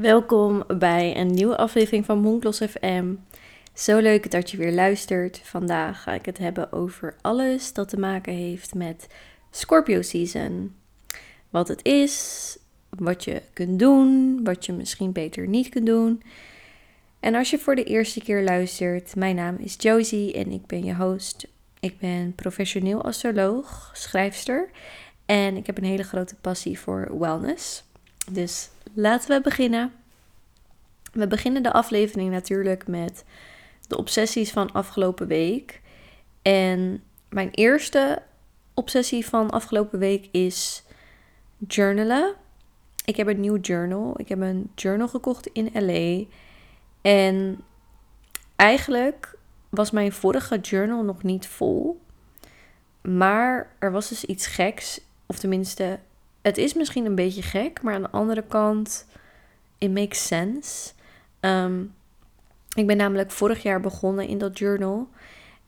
Welkom bij een nieuwe aflevering van Monklos FM. Zo leuk dat je weer luistert. Vandaag ga ik het hebben over alles dat te maken heeft met Scorpio Season. Wat het is, wat je kunt doen, wat je misschien beter niet kunt doen. En als je voor de eerste keer luistert, mijn naam is Josie en ik ben je host. Ik ben professioneel astroloog, schrijfster en ik heb een hele grote passie voor wellness. Dus laten we beginnen. We beginnen de aflevering natuurlijk met de obsessies van afgelopen week. En mijn eerste obsessie van afgelopen week is journalen. Ik heb een nieuw journal. Ik heb een journal gekocht in LA. En eigenlijk was mijn vorige journal nog niet vol. Maar er was dus iets geks. Of tenminste, het is misschien een beetje gek. Maar aan de andere kant, it makes sense. Ehm, ik ben namelijk vorig jaar begonnen in dat journal.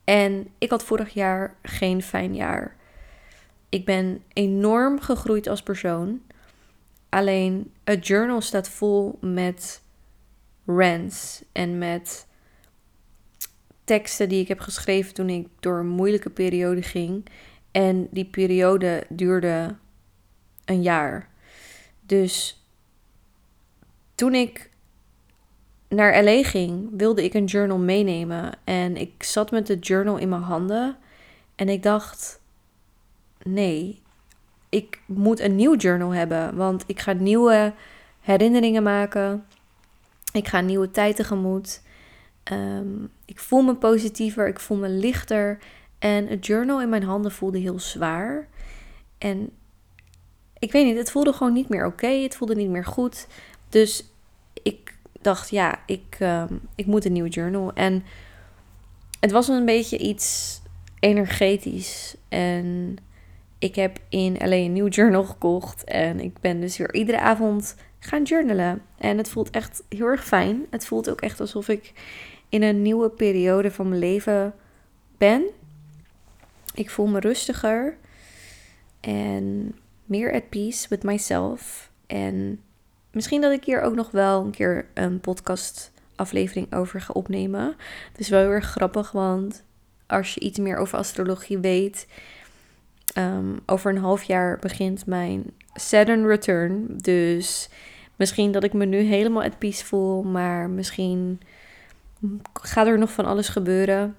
En ik had vorig jaar geen fijn jaar. Ik ben enorm gegroeid als persoon. Alleen het journal staat vol met rants en met teksten die ik heb geschreven toen ik door een moeilijke periode ging. En die periode duurde een jaar. Dus toen ik naar LA ging, wilde ik een journal meenemen. En ik zat met de journal in mijn handen. En ik dacht: nee, ik moet een nieuw journal hebben. Want ik ga nieuwe herinneringen maken. Ik ga nieuwe tijd tegemoet. Um, ik voel me positiever, ik voel me lichter. En het journal in mijn handen voelde heel zwaar. En ik weet niet, het voelde gewoon niet meer oké. het voelde niet meer goed. Dus ik dacht, ja, ik, um, ik moet een nieuw journal. En het was een beetje iets energetisch. En ik heb in LA een nieuw journal gekocht. En ik ben dus weer iedere avond gaan journalen. En het voelt echt heel erg fijn. Het voelt ook echt alsof ik in een nieuwe periode van mijn leven ben. Ik voel me rustiger en meer at peace with myself. En misschien dat ik hier ook nog wel een keer een podcast aflevering over ga opnemen. Het is wel heel grappig, want als je iets meer over astrologie weet, um, over een half jaar begint mijn Saturn return. Dus misschien dat ik me nu helemaal at peace voel, maar misschien gaat er nog van alles gebeuren.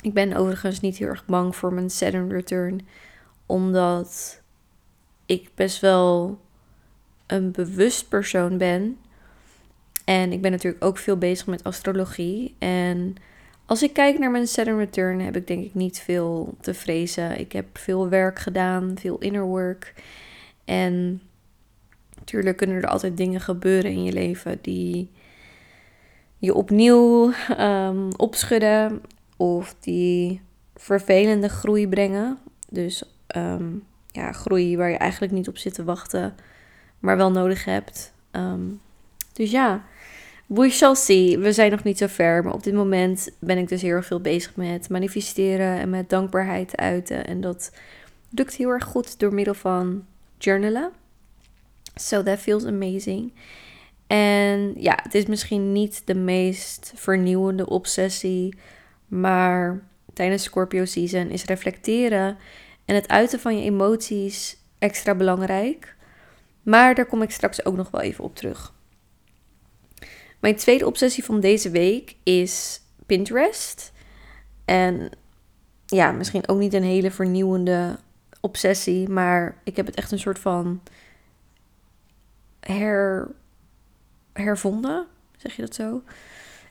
Ik ben overigens niet heel erg bang voor mijn Saturn return, omdat ik best wel een bewust persoon ben. En ik ben natuurlijk ook veel bezig met astrologie. En als ik kijk naar mijn Saturn Return, heb ik denk ik niet veel te vrezen. Ik heb veel werk gedaan, veel inner work. En natuurlijk kunnen er altijd dingen gebeuren in je leven die je opnieuw um, opschudden of die vervelende groei brengen. Dus um, ja, groei waar je eigenlijk niet op zit te wachten, maar wel nodig hebt. Um, dus ja, we shall see. We zijn nog niet zo ver, maar op dit moment ben ik dus heel erg veel bezig met manifesteren en met dankbaarheid uiten. En dat lukt heel erg goed door middel van journalen. So that feels amazing. En ja, het is misschien niet de meest vernieuwende obsessie, maar tijdens Scorpio season is reflecteren en het uiten van je emoties extra belangrijk. Maar daar kom ik straks ook nog wel even op terug. Mijn tweede obsessie van deze week is Pinterest. En ja, misschien ook niet een hele vernieuwende obsessie, maar ik heb het echt een soort van her, hervonden. Zeg je dat zo?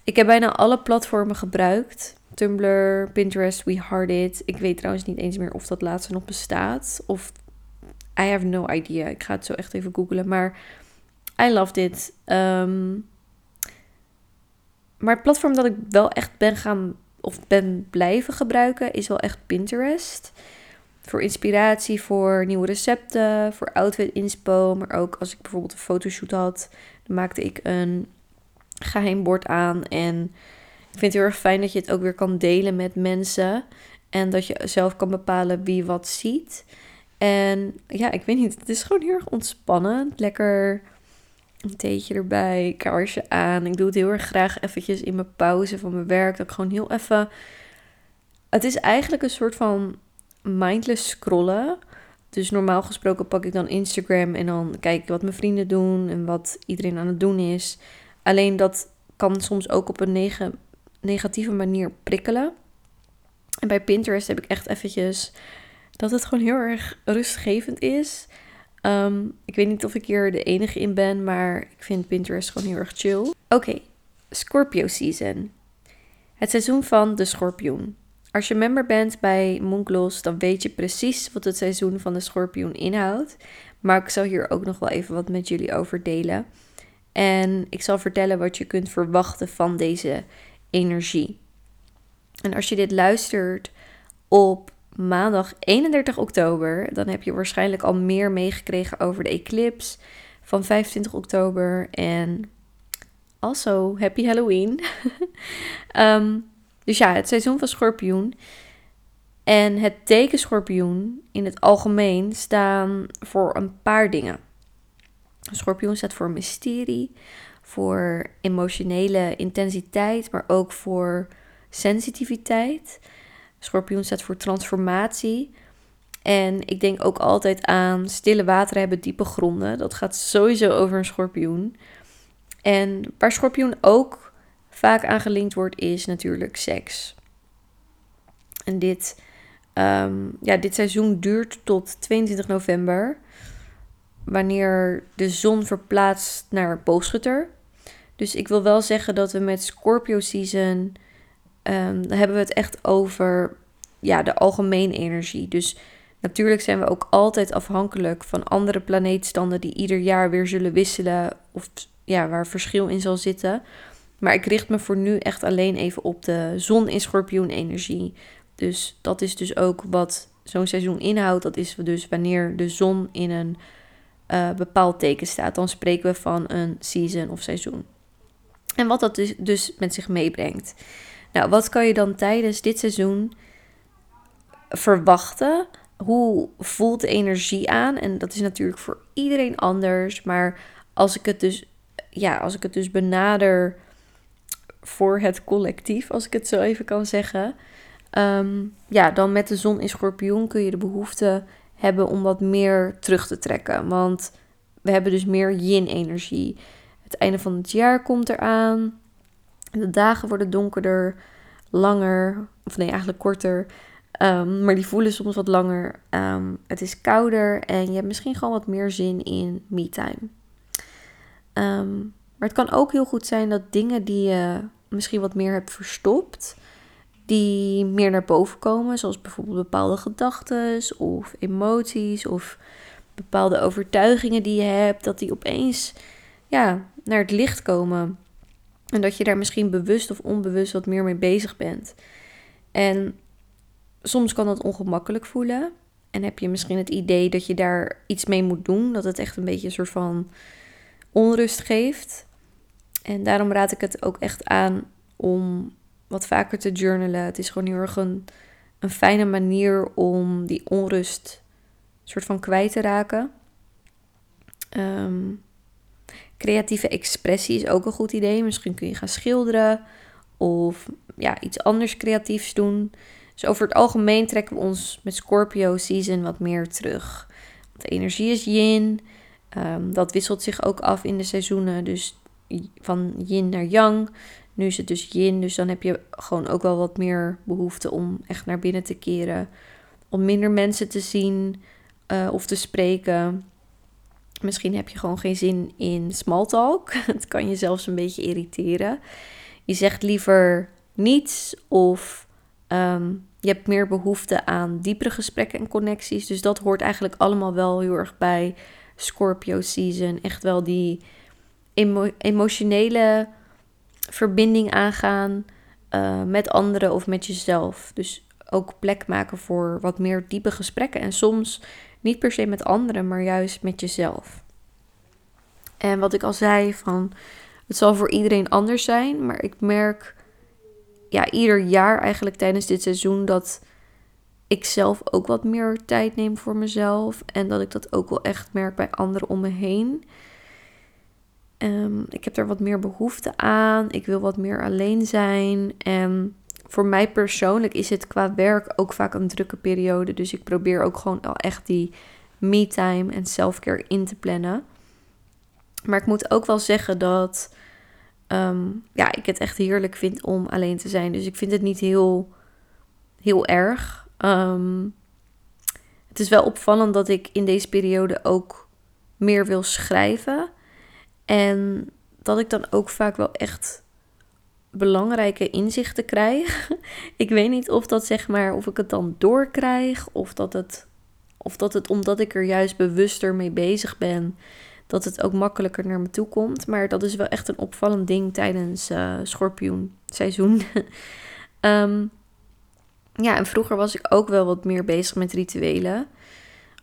Ik heb bijna alle platformen gebruikt. Tumblr, Pinterest, We Heart It. Ik weet trouwens niet eens meer of dat laatste nog bestaat. Of I have no idea. Ik ga het zo echt even googlen. Maar I loved it. Um, maar het platform dat ik wel echt ben gaan of ben blijven gebruiken is wel echt Pinterest. Voor inspiratie, voor nieuwe recepten, voor outfit inspo. Maar ook als ik bijvoorbeeld een fotoshoot had, dan maakte ik een geheim bord aan. En ik vind het heel erg fijn dat je het ook weer kan delen met mensen. En dat je zelf kan bepalen wie wat ziet. En ja, ik weet niet, het is gewoon heel erg ontspannend. Lekker Een theetje erbij, kaarsje aan. Ik doe het heel erg graag eventjes in mijn pauze van mijn werk. Dat ik gewoon heel even... Het is eigenlijk een soort van mindless scrollen. Dus normaal gesproken pak ik dan Instagram en dan kijk ik wat mijn vrienden doen en wat iedereen aan het doen is. Alleen dat kan soms ook op een negatieve manier prikkelen. En bij Pinterest heb ik echt eventjes dat het gewoon heel erg rustgevend is. Ehm, ik weet niet of ik hier de enige in ben, maar ik vind Pinterest gewoon heel erg chill. Oké, Scorpio season. Het seizoen van de schorpioen. Als je member bent bij Moongloss, dan weet je precies wat het seizoen van de schorpioen inhoudt. Maar ik zal hier ook nog wel even wat met jullie over delen. En ik zal vertellen wat je kunt verwachten van deze energie. En als je dit luistert op maandag 31 oktober, dan heb je waarschijnlijk al meer meegekregen over de eclipse van 25 oktober. En also happy Halloween. um, dus ja, het seizoen van schorpioen en het teken schorpioen in het algemeen staan voor een paar dingen. Schorpioen staat voor mysterie, voor emotionele intensiteit, maar ook voor sensitiviteit. Schorpioen staat voor transformatie. En ik denk ook altijd aan stille wateren hebben diepe gronden. Dat gaat sowieso over een schorpioen. En waar schorpioen ook vaak aangelinkt wordt, is natuurlijk seks. En dit, ehm, ja, dit seizoen duurt tot 22 november, wanneer de zon verplaatst naar boogschutter. Dus ik wil wel zeggen dat we met Scorpio season, um, hebben we het echt over ja, de algemene energie. Dus natuurlijk zijn we ook altijd afhankelijk van andere planeetstanden die ieder jaar weer zullen wisselen of ja, waar verschil in zal zitten. Maar ik richt me voor nu echt alleen even op de zon in schorpioen energie. Dus dat is dus ook wat zo'n seizoen inhoudt. Dat is dus wanneer de zon in een uh, bepaald teken staat. Dan spreken we van een season of seizoen. En wat dat dus, dus met zich meebrengt. Nou, wat kan je dan tijdens dit seizoen verwachten? Hoe voelt de energie aan? En dat is natuurlijk voor iedereen anders. Maar als ik het dus, ja, als ik het dus benader voor het collectief, als ik het zo even kan zeggen. Ehm, ja, dan met de zon in schorpioen kun je de behoefte hebben om wat meer terug te trekken. Want we hebben dus meer yin-energie. Het einde van het jaar komt eraan. De dagen worden donkerder, langer. Of nee, eigenlijk korter. Ehm, maar die voelen soms wat langer. Ehm, het is kouder en je hebt misschien gewoon wat meer zin in me-time. maar het kan ook heel goed zijn dat dingen die je misschien wat meer hebt verstopt, die meer naar boven komen, zoals bijvoorbeeld bepaalde gedachten of emoties of bepaalde overtuigingen die je hebt, dat die opeens ja, naar het licht komen. En dat je daar misschien bewust of onbewust wat meer mee bezig bent. En soms kan dat ongemakkelijk voelen. En heb je misschien het idee dat je daar iets mee moet doen. Dat het echt een beetje een soort van onrust geeft. En daarom raad ik het ook echt aan om wat vaker te journalen. Het is gewoon heel erg een, fijne manier om die onrust soort van kwijt te raken. Ehm, creatieve expressie is ook een goed idee. Misschien kun je gaan schilderen of ja, iets anders creatiefs doen. Dus over het algemeen trekken we ons met Scorpio season wat meer terug. Want de energie is yin. Um, dat wisselt zich ook af in de seizoenen. Dus van yin naar yang. Nu is het dus yin, dus dan heb je gewoon ook wel wat meer behoefte om echt naar binnen te keren. Om minder mensen te zien uh, of te spreken. Misschien heb je gewoon geen zin in small talk. Het kan je zelfs een beetje irriteren. Je zegt liever niets of um, je hebt meer behoefte aan diepere gesprekken en connecties. Dus dat hoort eigenlijk allemaal wel heel erg bij Scorpio season. Echt wel die emotionele verbinding aangaan uh, met anderen of met jezelf. Dus ook plek maken voor wat meer diepe gesprekken. En soms niet per se met anderen, maar juist met jezelf. En wat ik al zei, van het zal voor iedereen anders zijn. Maar ik merk ja, ieder jaar eigenlijk tijdens dit seizoen dat ik zelf ook wat meer tijd neem voor mezelf. En dat ik dat ook wel echt merk bij anderen om me heen. Ehm, ik heb er wat meer behoefte aan. Ik wil wat meer alleen zijn. En voor mij persoonlijk is het qua werk ook vaak een drukke periode. Dus ik probeer ook gewoon al echt die me-time en self-care in te plannen. Maar ik moet ook wel zeggen dat ehm, ja, ik het echt heerlijk vind om alleen te zijn. Dus ik vind het niet heel, heel erg. Ehm, het is wel opvallend dat ik in deze periode ook meer wil schrijven. En dat ik dan ook vaak wel echt belangrijke inzichten krijg. ik weet niet of dat zeg maar, of ik het dan doorkrijg, of dat het, of dat het omdat ik er juist bewuster mee bezig ben, dat het ook makkelijker naar me toe komt. Maar dat is wel echt een opvallend ding tijdens uh, schorpioenseizoen. um, ja, en vroeger was ik ook wel wat meer bezig met rituelen.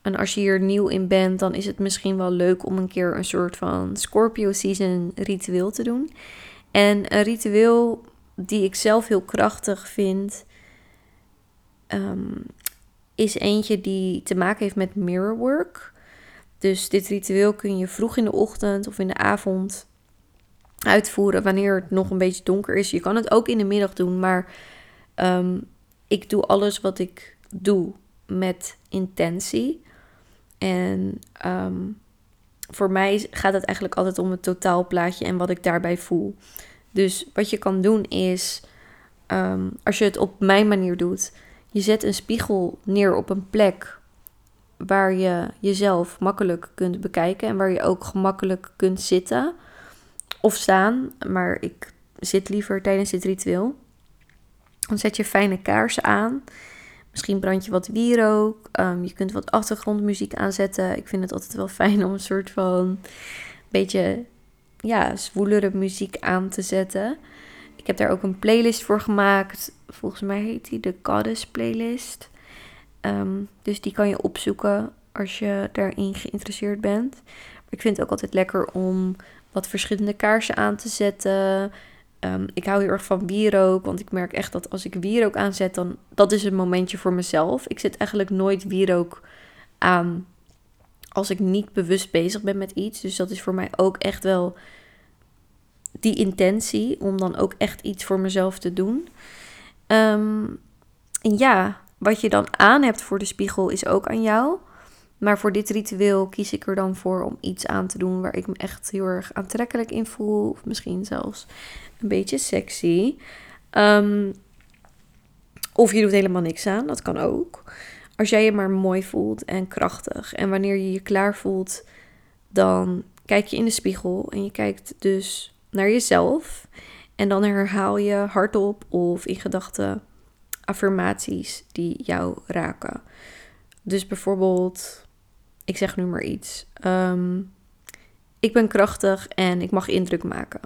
En als je hier nieuw in bent, dan is het misschien wel leuk om een keer een soort van Scorpio season ritueel te doen. En een ritueel die ik zelf heel krachtig vind, ehm, is eentje die te maken heeft met mirror work. Dus dit ritueel kun je vroeg in de ochtend of in de avond uitvoeren wanneer het nog een beetje donker is. Je kan het ook in de middag doen, maar um, ik doe alles wat ik doe met intentie. En ehm, voor mij gaat het eigenlijk altijd om het totaalplaatje en wat ik daarbij voel. Dus wat je kan doen is, ehm, als je het op mijn manier doet, je zet een spiegel neer op een plek waar je jezelf makkelijk kunt bekijken en waar je ook gemakkelijk kunt zitten of staan. Maar ik zit liever tijdens dit ritueel. Dan zet je fijne kaarsen aan. Misschien brand je wat wierook. Um, je kunt wat achtergrondmuziek aanzetten. Ik vind het altijd wel fijn om een soort van beetje ja, zwoelere muziek aan te zetten. Ik heb daar ook een playlist voor gemaakt. Volgens mij heet die de Goddess Playlist. Ehm, dus die kan je opzoeken als je daarin geïnteresseerd bent. Maar ik vind het ook altijd lekker om wat verschillende kaarsen aan te zetten. Ehm, ik hou heel erg van wierook, want ik merk echt dat als ik wierook aanzet, dan dat is een momentje voor mezelf. Ik zet eigenlijk nooit wierook aan als ik niet bewust bezig ben met iets. Dus dat is voor mij ook echt wel die intentie om dan ook echt iets voor mezelf te doen. Ehm, en ja, wat je dan aan hebt voor de spiegel is ook aan jou. Maar voor dit ritueel kies ik er dan voor om iets aan te doen waar ik me echt heel erg aantrekkelijk in voel. Of misschien zelfs een beetje sexy. Ehm, of je doet helemaal niks aan, dat kan ook. Als jij je maar mooi voelt en krachtig. En wanneer je je klaar voelt, dan kijk je in de spiegel en je kijkt dus naar jezelf. En dan herhaal je hardop of in gedachten affirmaties die jou raken. Dus bijvoorbeeld, ik zeg nu maar iets. Ehm, ik ben krachtig en ik mag indruk maken.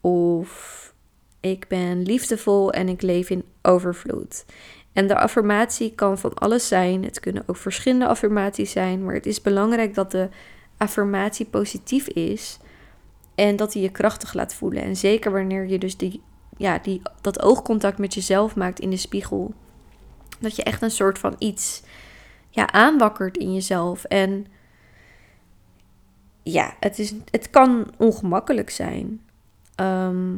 Of ik ben liefdevol en ik leef in overvloed. En de affirmatie kan van alles zijn. Het kunnen ook verschillende affirmaties zijn. Maar het is belangrijk dat de affirmatie positief is. En dat hij je krachtig laat voelen. En zeker wanneer je dus die, ja, die, dat oogcontact met jezelf maakt in de spiegel. Dat je echt een soort van iets ja, aanwakkert in jezelf. En ja, het, is, het kan ongemakkelijk zijn. Ehm,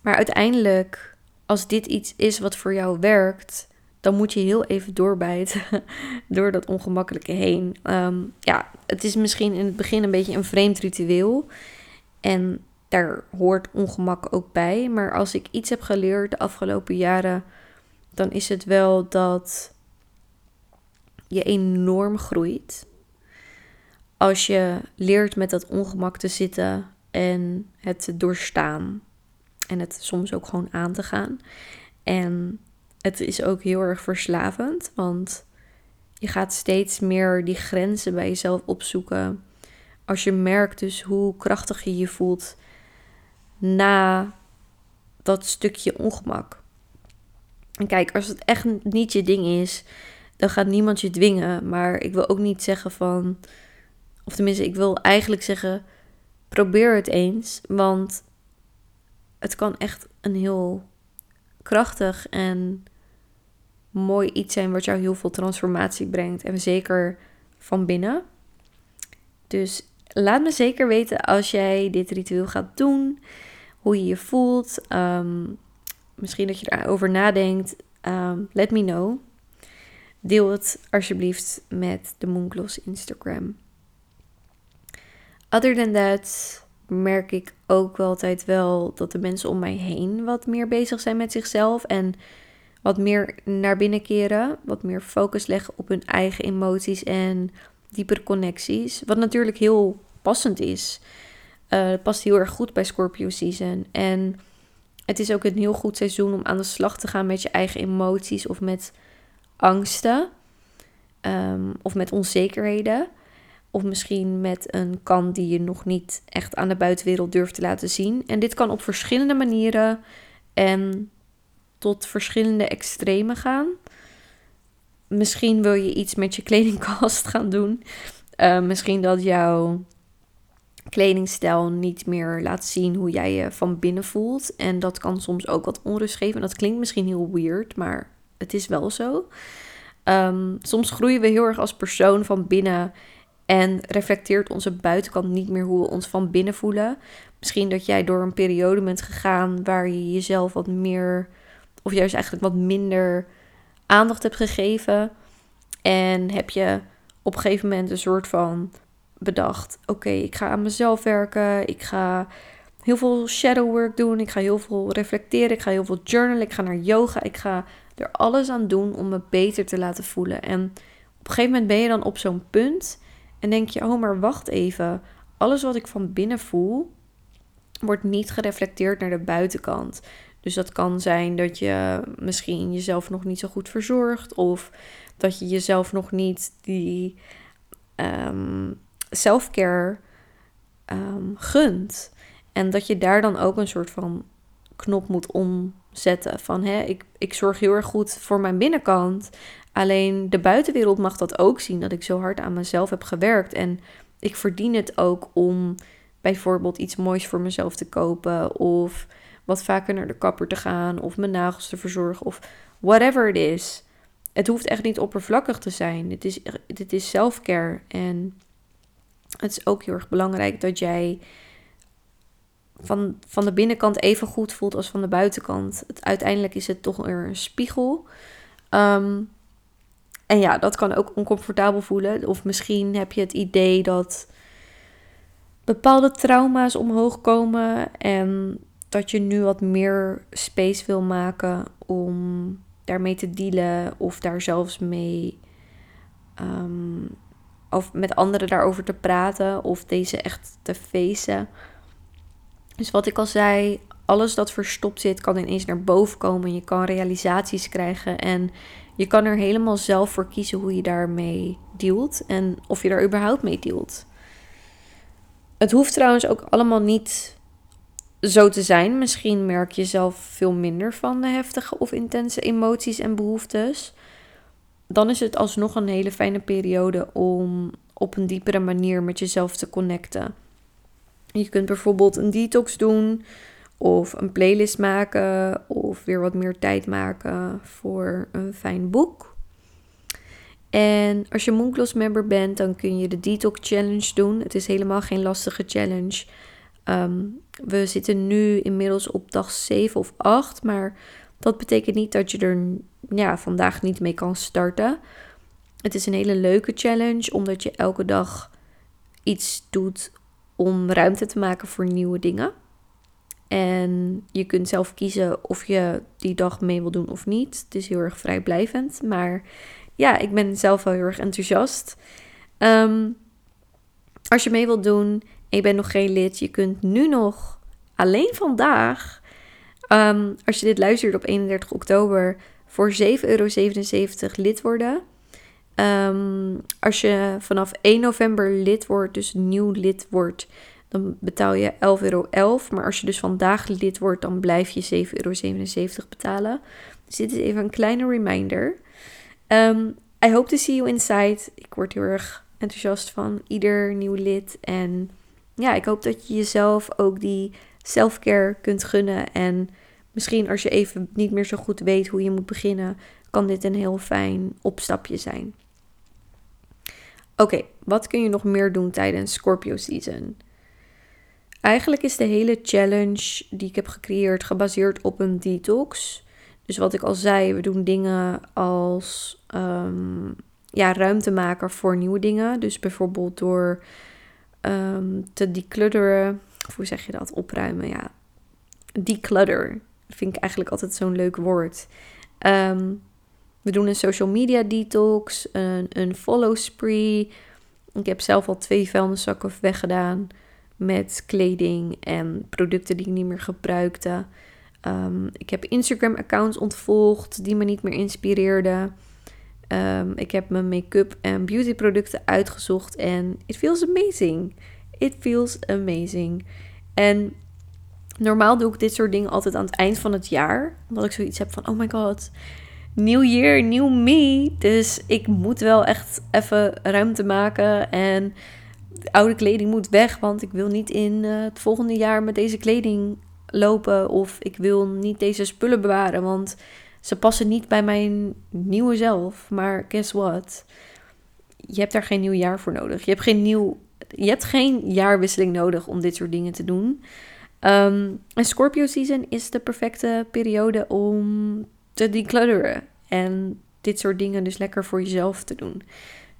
maar uiteindelijk, als dit iets is wat voor jou werkt, dan moet je heel even doorbijten door dat ongemakkelijke heen. Ehm, ja, het is misschien in het begin een beetje een vreemd ritueel. En daar hoort ongemak ook bij. Maar als ik iets heb geleerd de afgelopen jaren, dan is het wel dat je enorm groeit. Als je leert met dat ongemak te zitten en het te doorstaan. En het soms ook gewoon aan te gaan. En het is ook heel erg verslavend, want je gaat steeds meer die grenzen bij jezelf opzoeken. Als je merkt dus hoe krachtig je je voelt na dat stukje ongemak. En kijk, als het echt niet je ding is, dan gaat niemand je dwingen. Maar ik wil ook niet zeggen van. Of tenminste, ik wil eigenlijk zeggen probeer het eens. Want het kan echt een heel krachtig en mooi iets zijn wat jou heel veel transformatie brengt. En zeker van binnen. Dus laat me zeker weten als jij dit ritueel gaat doen, hoe je je voelt. Ehm, misschien dat je erover nadenkt. Um, let me know. Deel het alsjeblieft met de Mooncloss Instagram. Other than that merk ik ook wel altijd wel dat de mensen om mij heen wat meer bezig zijn met zichzelf en wat meer naar binnen keren, wat meer focus leggen op hun eigen emoties en diepere connecties. Wat natuurlijk heel passend is. Het past heel erg goed bij Scorpio season. En het is ook een heel goed seizoen om aan de slag te gaan met je eigen emoties of met angsten. Ehm, of met onzekerheden. Of misschien met een kant die je nog niet echt aan de buitenwereld durft te laten zien. En dit kan op verschillende manieren en tot verschillende extremen gaan. Misschien wil je iets met je kledingkast gaan doen. Uh, misschien dat jouw kledingstijl niet meer laat zien hoe jij je van binnen voelt. En dat kan soms ook wat onrust geven. Dat klinkt misschien heel weird, maar het is wel zo. Um, soms groeien we heel erg als persoon van binnen en reflecteert onze buitenkant niet meer hoe we ons van binnen voelen. Misschien dat jij door een periode bent gegaan waar je jezelf wat meer, of juist eigenlijk wat minder aandacht hebt gegeven. En heb je op een gegeven moment een soort van bedacht: oké, ik ga aan mezelf werken. Ik ga heel veel shadow work doen. Ik ga heel veel reflecteren. Ik ga heel veel journalen. Ik ga naar yoga. Ik ga er alles aan doen om me beter te laten voelen. En op een gegeven moment ben je dan op zo'n punt en denk je: oh, maar wacht even. Alles wat ik van binnen voel, wordt niet gereflecteerd naar de buitenkant. Dus dat kan zijn dat je misschien jezelf nog niet zo goed verzorgt. Of dat je jezelf nog niet die um, self-care ehm, gunt. En dat je daar dan ook een soort van knop moet omzetten. Van hè, ik, ik zorg heel erg goed voor mijn binnenkant. Alleen de buitenwereld mag dat ook zien. Dat ik zo hard aan mezelf heb gewerkt. En ik verdien het ook om bijvoorbeeld iets moois voor mezelf te kopen. Of wat vaker naar de kapper te gaan. Of mijn nagels te verzorgen. Of whatever it is. Het hoeft echt niet oppervlakkig te zijn. Dit is, dit is self-care. En het is ook heel erg belangrijk dat jij van, van de binnenkant even goed voelt als van de buitenkant. Het, uiteindelijk is het toch weer een spiegel. Ehm, en ja, dat kan ook oncomfortabel voelen. Of misschien heb je het idee dat bepaalde trauma's omhoog komen en dat je nu wat meer space wil maken om daarmee te dealen of daar zelfs mee um, of met anderen daarover te praten of deze echt te feesten. Dus wat ik al zei, alles dat verstopt zit kan ineens naar boven komen. Je kan realisaties krijgen en je kan er helemaal zelf voor kiezen hoe je daarmee dealt en of je daar überhaupt mee dealt. Het hoeft trouwens ook allemaal niet zo te zijn. Misschien merk je zelf veel minder van de heftige of intense emoties en behoeftes. Dan is het alsnog een hele fijne periode om op een diepere manier met jezelf te connecten. Je kunt bijvoorbeeld een detox doen of een playlist maken of weer wat meer tijd maken voor een fijn boek. En als je Mooncloss member bent, dan kun je de Detox Challenge doen. Het is helemaal geen lastige challenge. Ehm, we zitten nu inmiddels op dag 7 of 8, maar dat betekent niet dat je er ja, vandaag niet mee kan starten. Het is een hele leuke challenge, omdat je elke dag iets doet om ruimte te maken voor nieuwe dingen. En je kunt zelf kiezen of je die dag mee wil doen of niet. Het is heel erg vrijblijvend. Maar ja, ik ben zelf wel heel erg enthousiast. Ehm, als je mee wilt doen en je bent nog geen lid, je kunt nu nog alleen vandaag, um, als je dit luistert op 31 oktober, voor 7,77 euro lid worden. Um, als je vanaf 1 november lid wordt, dus nieuw lid wordt, dan betaal je 11,11 euro. Maar als je dus vandaag lid wordt, dan blijf je 7,77 euro betalen. Dus dit is even een kleine reminder. Um, I hope to see you inside. Ik word heel erg enthousiast van ieder nieuw lid. En ja, ik hoop dat je jezelf ook die self-care kunt gunnen. En misschien als je even niet meer zo goed weet hoe je moet beginnen, kan dit een heel fijn opstapje zijn. Oké, wat kun je nog meer doen tijdens Scorpio season? Eigenlijk is de hele challenge die ik heb gecreëerd gebaseerd op een detox. Dus wat ik al zei, we doen dingen als um, ja, ruimte maken voor nieuwe dingen. Dus bijvoorbeeld door um, te declutteren. Hoe zeg je dat? Opruimen, ja. Declutter. Vind ik eigenlijk altijd zo'n leuk woord. Um, we doen een social media detox, een, een follow spree. Ik heb zelf al twee vuilniszakken weggedaan met kleding en producten die ik niet meer gebruikte. Um, ik heb Instagram-accounts ontvolgd die me niet meer inspireerden. Um, ik heb mijn make-up en beauty producten uitgezocht en it feels amazing. It feels amazing. En normaal doe ik dit soort dingen altijd aan het eind van het jaar. Omdat ik zoiets heb van, oh my god, nieuw year, nieuw me. Dus ik moet wel echt even ruimte maken en oude kleding moet weg, want ik wil niet in uh, het volgende jaar met deze kleding lopen of ik wil niet deze spullen bewaren, want ze passen niet bij mijn nieuwe zelf. Maar guess what? Je hebt daar geen nieuw jaar voor nodig. Je hebt geen nieuw je hebt geen jaarwisseling nodig om dit soort dingen te doen. Um, en Scorpio season is de perfecte periode om te declutteren. En dit soort dingen dus lekker voor jezelf te doen.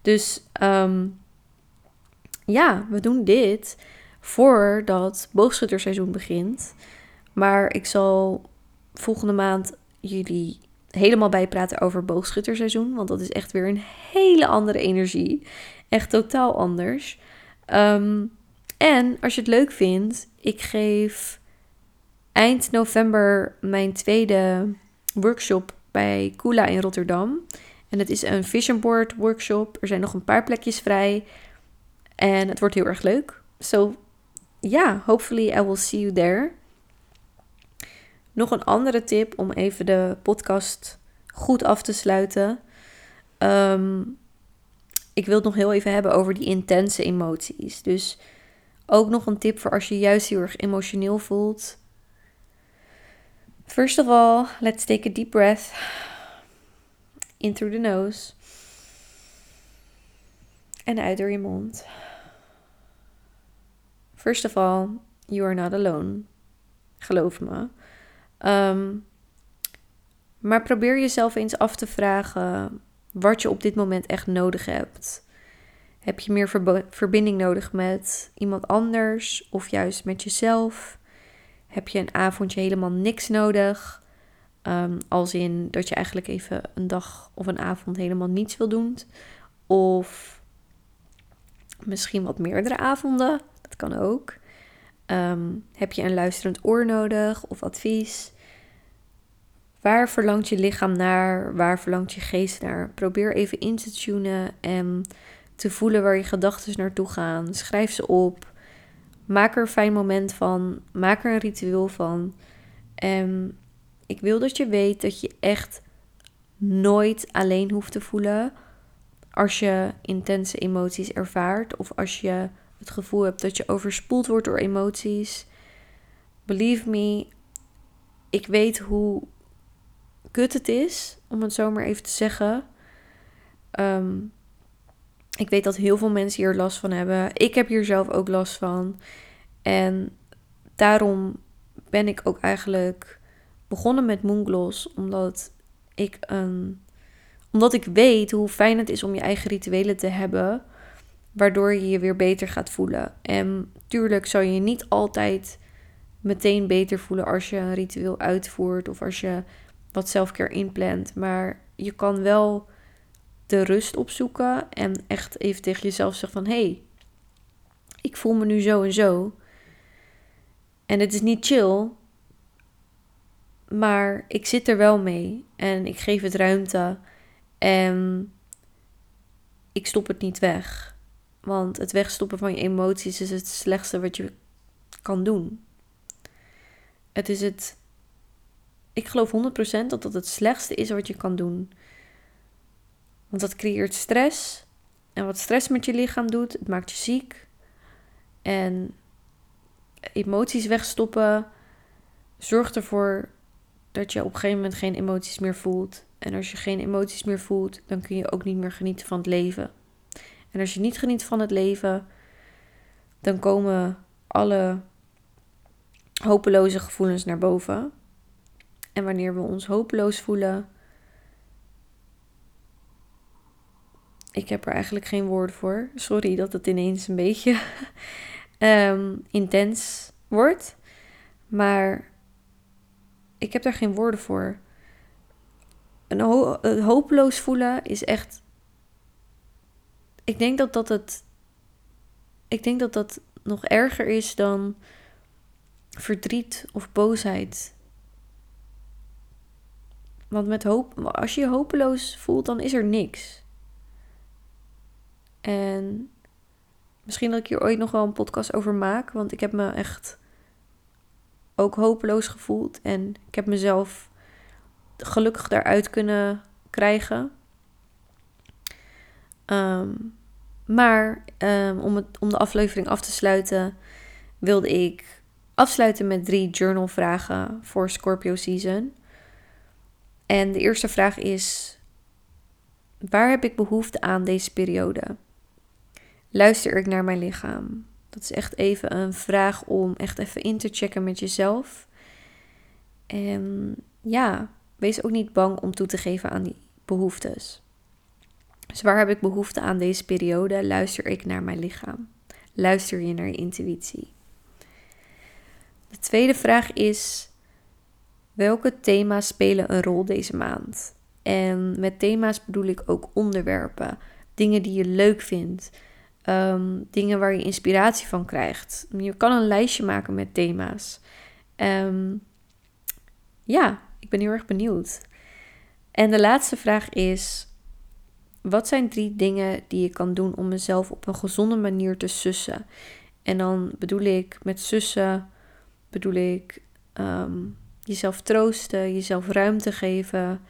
Dus um, ja, we doen dit voordat boogschutterseizoen begint. Maar ik zal volgende maand jullie helemaal bijpraten over boogschutterseizoen. Want dat is echt weer een hele andere energie. Echt totaal anders. Um, en als je het leuk vindt, ik geef eind november mijn tweede workshop bij Kula in Rotterdam. En het is een vision board workshop. Er zijn nog een paar plekjes vrij. En het wordt heel erg leuk. So, yeah, hopefully I will see you there. Nog een andere tip om even de podcast goed af te sluiten. Um, ik wil het nog heel even hebben over die intense emoties. Dus ook nog een tip voor als je juist heel erg emotioneel voelt. First of all, let's take a deep breath. In through the nose. En uit door je mond. First of all, you are not alone. Geloof me. Um, maar probeer jezelf eens af te vragen wat je op dit moment echt nodig hebt. Heb je meer verbinding nodig met iemand anders of juist met jezelf? Heb je een avondje helemaal niks nodig? Um, als in dat je eigenlijk even een dag of een avond helemaal niets wil doen. Of misschien wat meerdere avonden. Dat kan ook. Um, heb je een luisterend oor nodig of advies? Waar verlangt je lichaam naar? Waar verlangt je geest naar? Probeer even in te tunen en te voelen waar je gedachten naartoe gaan. Schrijf ze op. Maak er een fijn moment van. Maak er een ritueel van. En ik wil dat je weet dat je echt nooit alleen hoeft te voelen als je intense emoties ervaart of als je het gevoel hebt dat je overspoeld wordt door emoties. Believe me, ik weet hoe kut het is, om het zo maar even te zeggen. Ehm, ik weet dat heel veel mensen hier last van hebben. Ik heb hier zelf ook last van. En daarom ben ik ook eigenlijk begonnen met Moongloss. Omdat ik, een, omdat ik weet hoe fijn het is om je eigen rituelen te hebben. Waardoor je je weer beter gaat voelen. En tuurlijk zou je niet altijd meteen beter voelen als je een ritueel uitvoert. Of als je wat zelfcare inplant. Maar je kan wel de rust opzoeken en echt even tegen jezelf zeggen van... hé, hey, ik voel me nu zo en zo. En het is niet chill, maar ik zit er wel mee en ik geef het ruimte en ik stop het niet weg. Want het wegstoppen van je emoties is het slechtste wat je kan doen. Het is het ik geloof 100% dat dat het slechtste is wat je kan doen. Want dat creëert stress. En wat stress met je lichaam doet, het maakt je ziek. En emoties wegstoppen zorgt ervoor dat je op een gegeven moment geen emoties meer voelt. En als je geen emoties meer voelt, dan kun je ook niet meer genieten van het leven. En als je niet geniet van het leven, dan komen alle hopeloze gevoelens naar boven. En wanneer we ons hopeloos voelen, ik heb er eigenlijk geen woord voor. Sorry dat het ineens een beetje um, intens wordt. Maar ik heb daar geen woorden voor. Een hopeloos voelen is echt. Ik denk dat dat het. Ik denk dat dat nog erger is dan verdriet of boosheid. Want met hoop, als je je hopeloos voelt, dan is er niks. En misschien dat ik hier ooit nog wel een podcast over maak, want ik heb me echt ook hopeloos gevoeld en ik heb mezelf gelukkig daaruit kunnen krijgen. Ehm, maar ehm, om, het, om de aflevering af te sluiten, wilde ik afsluiten met drie journalvragen voor Scorpio Season. En de eerste vraag is: waar heb ik behoefte aan deze periode? Luister ik naar mijn lichaam? Dat is echt even een vraag om echt even in te checken met jezelf. En ja, wees ook niet bang om toe te geven aan die behoeftes. Dus waar heb ik behoefte aan deze periode? Luister ik naar mijn lichaam? Luister je naar je intuïtie? De tweede vraag is: welke thema's spelen een rol deze maand? En met thema's bedoel ik ook onderwerpen, dingen die je leuk vindt, Ehm, dingen waar je inspiratie van krijgt. Je kan een lijstje maken met thema's. Um, ja, ik ben heel erg benieuwd. En de laatste vraag is: wat zijn drie dingen die je kan doen om mezelf op een gezonde manier te sussen? En dan bedoel ik met sussen, bedoel ik ehm, jezelf troosten, jezelf ruimte geven,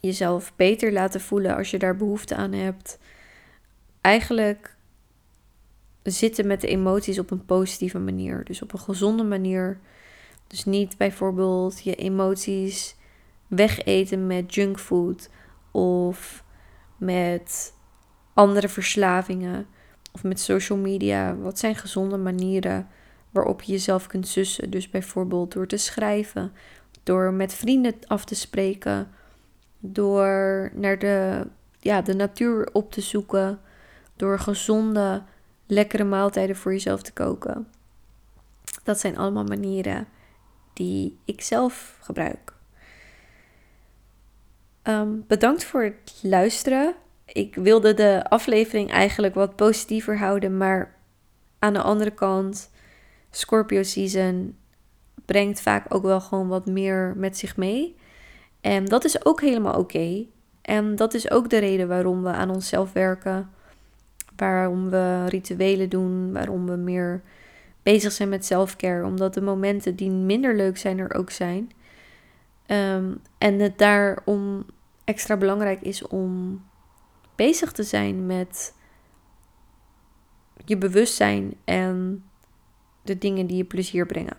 jezelf beter laten voelen als je daar behoefte aan hebt eigenlijk zitten met de emoties op een positieve manier. Dus op een gezonde manier. Dus niet bijvoorbeeld je emoties wegeten met junkfood of met andere verslavingen of met social media. Wat zijn gezonde manieren waarop je jezelf kunt sussen? Dus bijvoorbeeld door te schrijven, door met vrienden af te spreken, door naar de, ja, de natuur op te zoeken door gezonde, lekkere maaltijden voor jezelf te koken. Dat zijn allemaal manieren die ik zelf gebruik. Ehm, bedankt voor het luisteren. Ik wilde de aflevering eigenlijk wat positiever houden, maar aan de andere kant, Scorpio season brengt vaak ook wel gewoon wat meer met zich mee. En dat is ook helemaal oké. En dat is ook de reden waarom we aan onszelf werken waarom we rituelen doen, waarom we meer bezig zijn met selfcare, omdat de momenten die minder leuk zijn er ook zijn. Um, en het daarom extra belangrijk is om bezig te zijn met je bewustzijn en de dingen die je plezier brengen.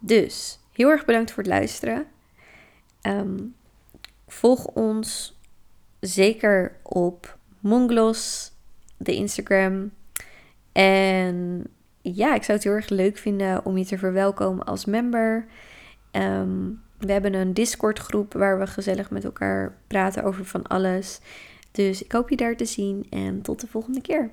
Dus heel erg bedankt voor het luisteren. Ehm, volg ons zeker op Monglos, de Instagram. En ja, ik zou het heel erg leuk vinden om je te verwelkomen als member. Ehm, we hebben een Discord groep waar we gezellig met elkaar praten over van alles. Dus ik hoop je daar te zien en tot de volgende keer.